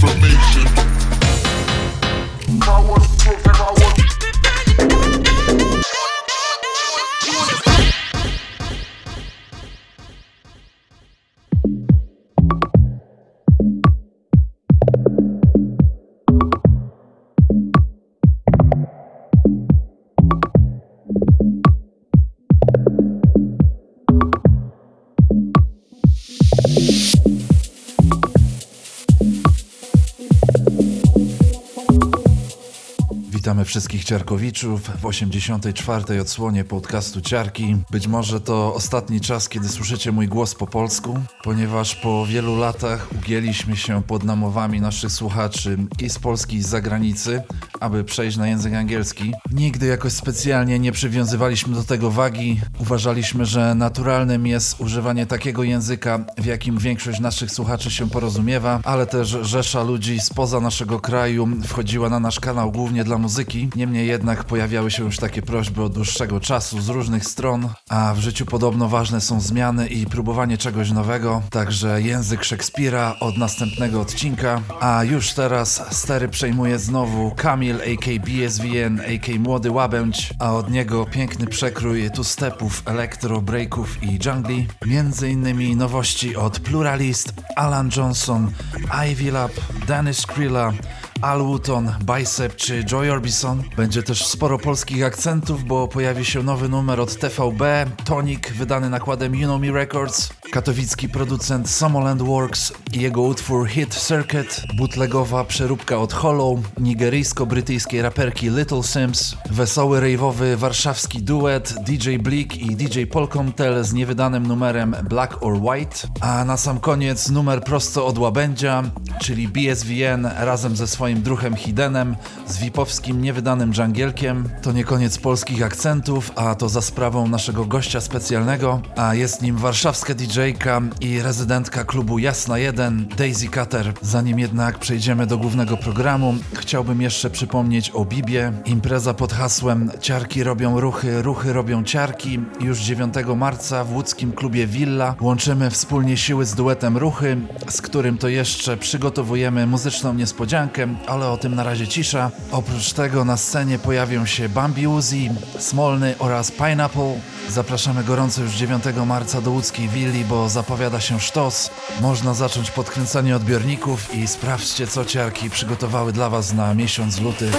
information. Wszystkich Ciarkowiczów w 84. odsłonie podcastu Ciarki. Być może to ostatni czas, kiedy słyszycie mój głos po polsku, ponieważ po wielu latach ugięliśmy się pod namowami naszych słuchaczy i z Polski i z zagranicy, aby przejść na język angielski. Nigdy jakoś specjalnie nie przywiązywaliśmy do tego wagi. Uważaliśmy, że naturalnym jest używanie takiego języka, w jakim większość naszych słuchaczy się porozumiewa, ale też rzesza ludzi spoza naszego kraju wchodziła na nasz kanał głównie dla muzyki. Niemniej jednak pojawiały się już takie prośby od dłuższego czasu z różnych stron, a w życiu podobno ważne są zmiany i próbowanie czegoś nowego. Także język Szekspira od następnego odcinka. A już teraz stery przejmuje znowu Kamil, a.k. BSVN, a.k. Młody Łabędź, a od niego piękny przekrój tu stepów, elektro, breaków i jungli. Między innymi nowości od Pluralist, Alan Johnson, Ivy Lab, Dennis Krilla, Al Wooton, Bicep czy Joy Orbison. Będzie też sporo polskich akcentów, bo pojawi się nowy numer od TVB, Tonic, wydany nakładem You Know Me Records. Katowicki producent Somoland Works i jego utwór Hit Circuit, bootlegowa przeróbka od Hollow, nigeryjsko-brytyjskiej raperki Little Sims, wesoły rave'owy warszawski duet DJ Bleak i DJ Polkomtel z niewydanym numerem Black or White, a na sam koniec numer prosto od łabędzia, czyli BSVN razem ze swoim druhem Hidenem z wipowskim niewydanym dżangielkiem. To nie koniec polskich akcentów, a to za sprawą naszego gościa specjalnego, a jest nim warszawska DJ-ka i rezydentka klubu Jasna 1, Daisy Cutter. Zanim jednak przejdziemy do głównego programu, chciałbym jeszcze przypomnieć o Bibie. Impreza pod hasłem Ciarki robią ruchy, ruchy robią ciarki. Już 9 marca w łódzkim klubie Villa łączymy wspólnie siły z duetem Ruchy, z którym to jeszcze przygotowujemy muzyczną niespodziankę, ale o tym na razie cisza. Oprócz tego na scenie pojawią się Bambi Uzi, Smolny oraz Pineapple. Zapraszamy gorąco już 9 marca do łódzkiej willi, bo zapowiada się sztos. Można zacząć podkręcanie odbiorników i sprawdźcie, co ciarki przygotowały dla Was na miesiąc luty.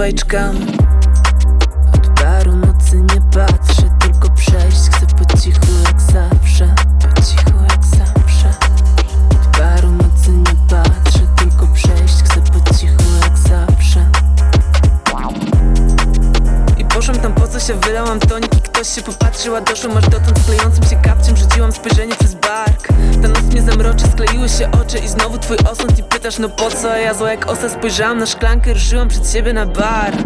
Napiłam Ruszyłam przed siebie na bar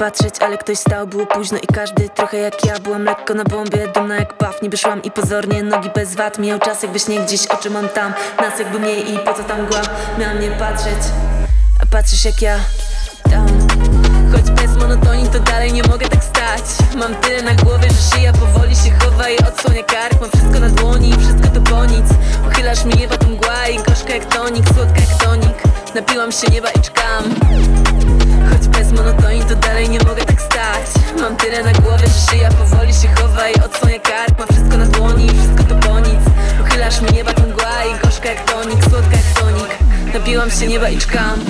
patrzeć, ale ktoś stał, było późno i każdy trochę jak ja. Byłam lekko na bombie, dumna jak baw Niby szłam i pozornie, nogi bez wad Mijał czas jakby śnieg gdzieś, oczy mam tam. Nas jakby mniej i po co tam głam Miałam nie patrzeć, a patrzysz jak ja tam. Choć bez monotonii to dalej nie mogę tak stać. Mam tyle na głowie, że szyja powoli się chowa I odsłonia kark, mam wszystko na dłoni i wszystko to po nic. Uchylasz mi nieba to mgła i gorzka jak tonik, słodka jak tonik. Napiłam się nieba i czkam Choć bez monotonii to dalej nie mogę tak stać. Mam tyle na głowie, że szyja powoli się chowa I odsłonia kark, mam wszystko na dłoni wszystko to po nic. Uchylasz mi nieba to mgła i gorzka jak tonik, słodka jak tonik. Napiłam się nieba i czkam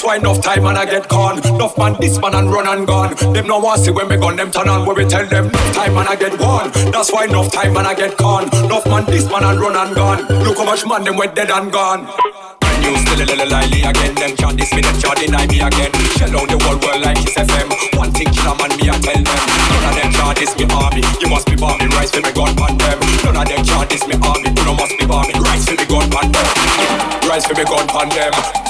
That's why enough time and I get gone. Enough man this man and run and gone. Them no want see when we gun them turn on where we tell them enough time and I get one. That's why enough time and I get gone. Enough man this man and run and gone. Look how much man them went dead and gone. And you still a little lively again. Them chat this them chat deny me again. Shell out the whole world like Kiss FM. One thing kill a man, me I tell them. None of them chat this me army. You must be bombing rise for me gun pan them. None of them chat this me army. You no must be bombing rise for me gun pan them. Rise for me gun pan them.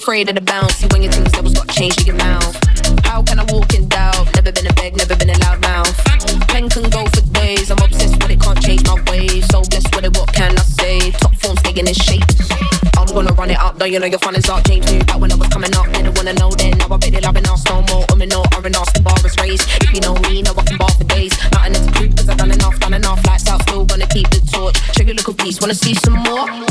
afraid of the bounce. See when your that was got changed to your mouth. How can I walk in doubt? Never been a beg, never been a loud mouth. Pen can go for days. I'm obsessed with it, can't change my ways. So blessed with it, what can I say? Top form staying in shape. I'm gonna run it up, though you know your fun is up. James knew that when I was coming up, didn't wanna know then. Now I they loving us no more. I'm in no R, the bar is raised. If you know me, now I can bar for days. Nothing is proof, cause I've done enough, done enough. Lights out, still gonna keep the torch. Trigger little piece, wanna see some more?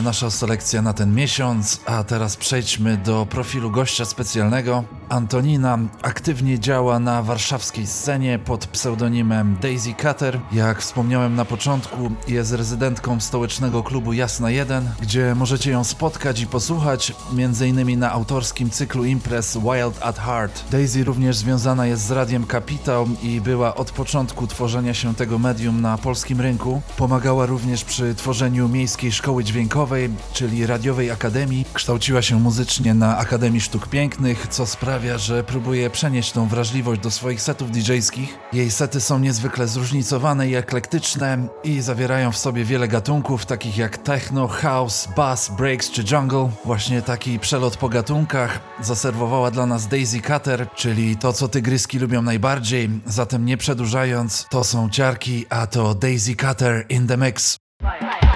Nasza selekcja na ten miesiąc, a teraz przejdźmy do profilu gościa specjalnego. Antonina aktywnie działa na warszawskiej scenie pod pseudonimem Daisy Cutter. Jak wspomniałem na początku, jest rezydentką stołecznego klubu Jasna 1, gdzie możecie ją spotkać i posłuchać, m.in. na autorskim cyklu imprez Wild at Heart. Daisy również związana jest z Radiem Kapitał i była od początku tworzenia się tego medium na polskim rynku. Pomagała również przy tworzeniu miejskiej szkoły dźwiękowej, czyli radiowej akademii. Kształciła się muzycznie na Akademii Sztuk Pięknych, co sprawia, że próbuje przenieść tą wrażliwość do swoich setów DJ-skich. Jej sety są niezwykle zróżnicowane i eklektyczne i zawierają w sobie wiele gatunków, takich jak techno, house, bass, breaks czy jungle. Właśnie taki przelot po gatunkach zaserwowała dla nas Daisy Cutter, czyli to, co tygryski lubią najbardziej. Zatem nie przedłużając, to są ciarki, a to Daisy Cutter in the mix. Bye.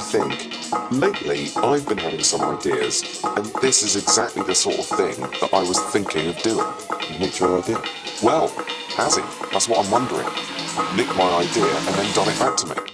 think. Lately, I've been having some ideas, and this is exactly the sort of thing that I was thinking of doing. Nick your idea? Well, has he? That's what I'm wondering. Nick my idea and then done it back to me.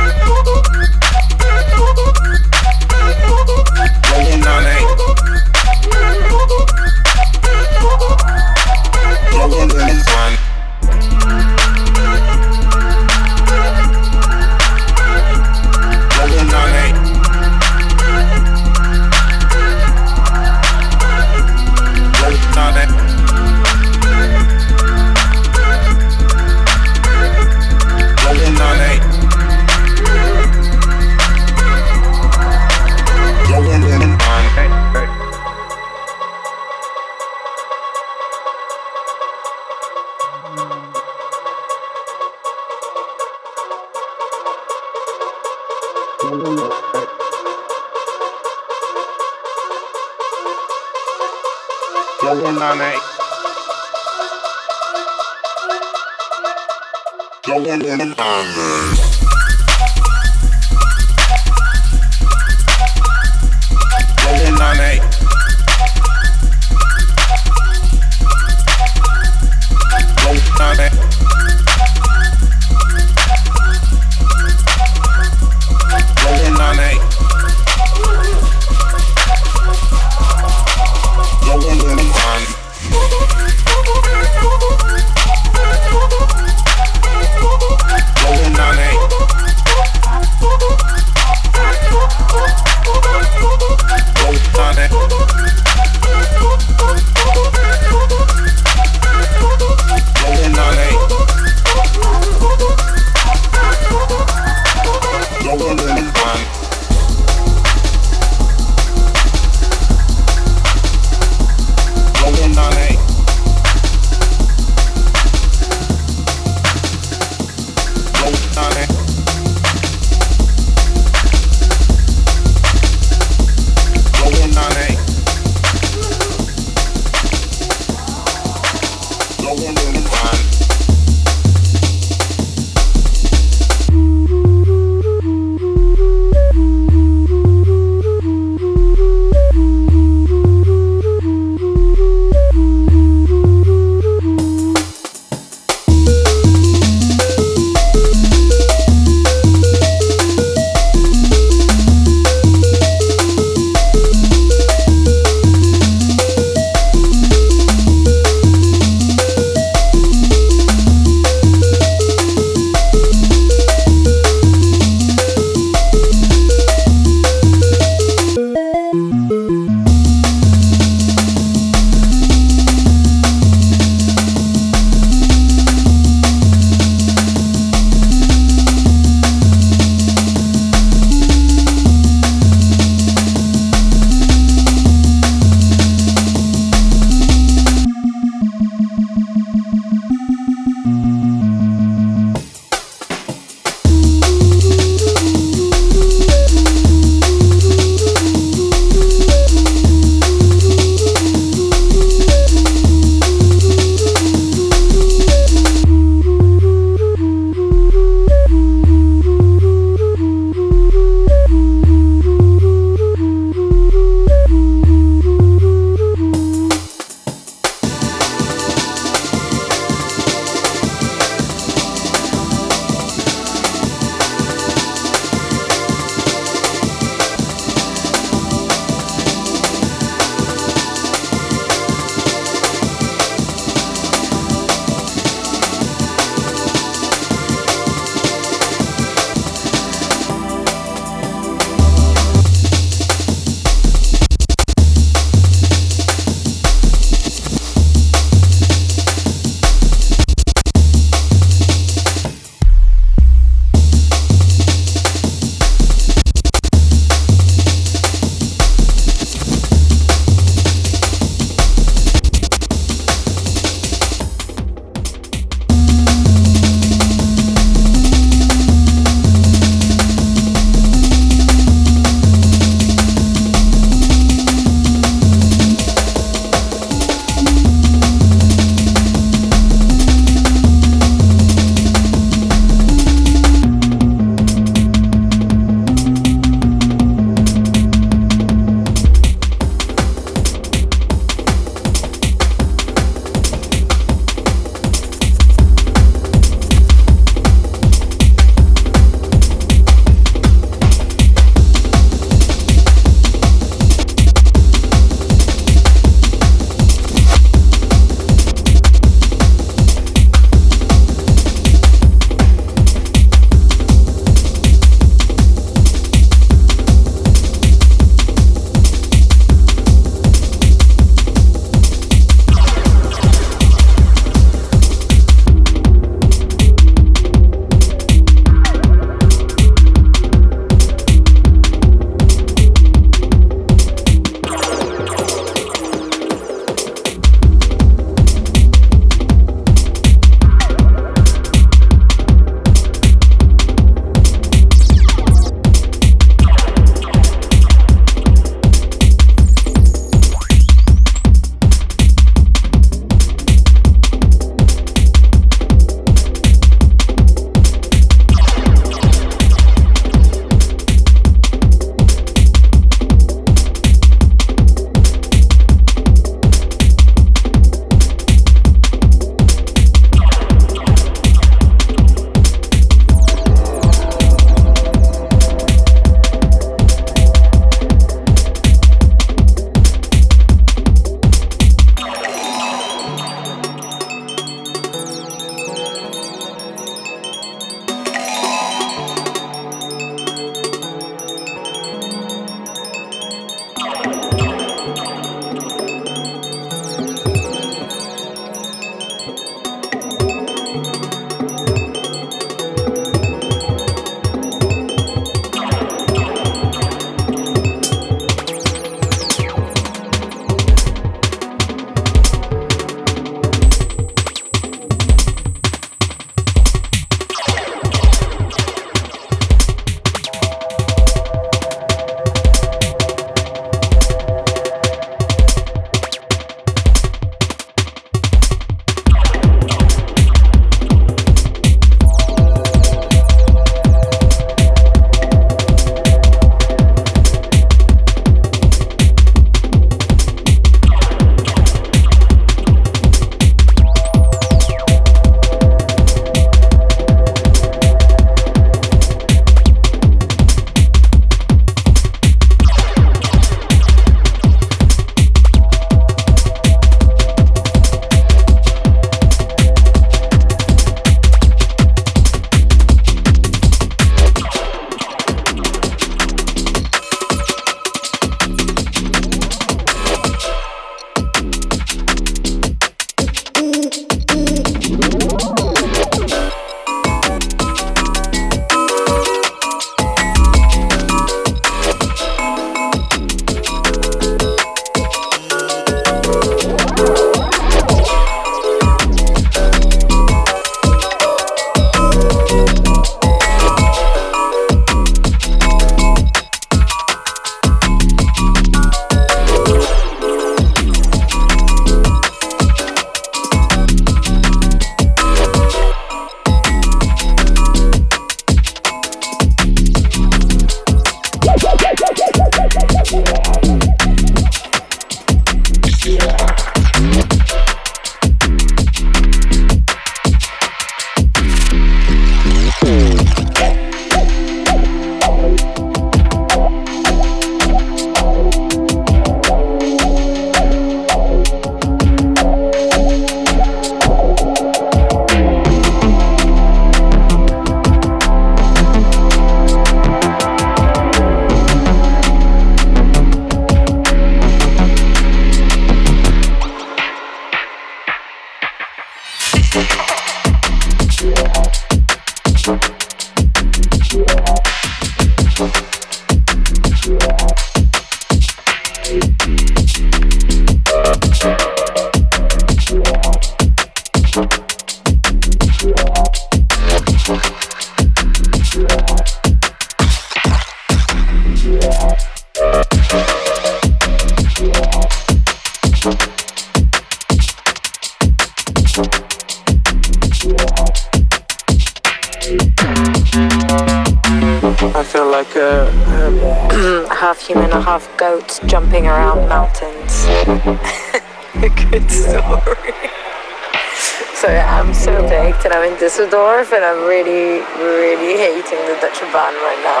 Düsseldorf, and I'm really, really hating the Dutch Bahn right now.